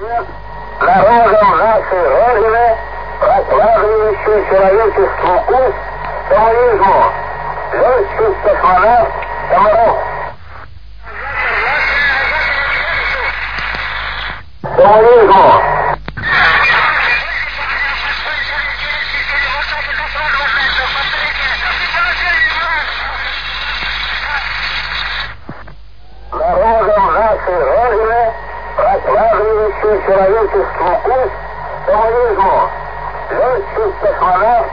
народом нашей Родины, прокладывающий человечеству путь к коммунизму, летчик-космонавт Комаров. Коммунизму. Прокладывающий человечеству путь коммунизму, летчик-космонавт.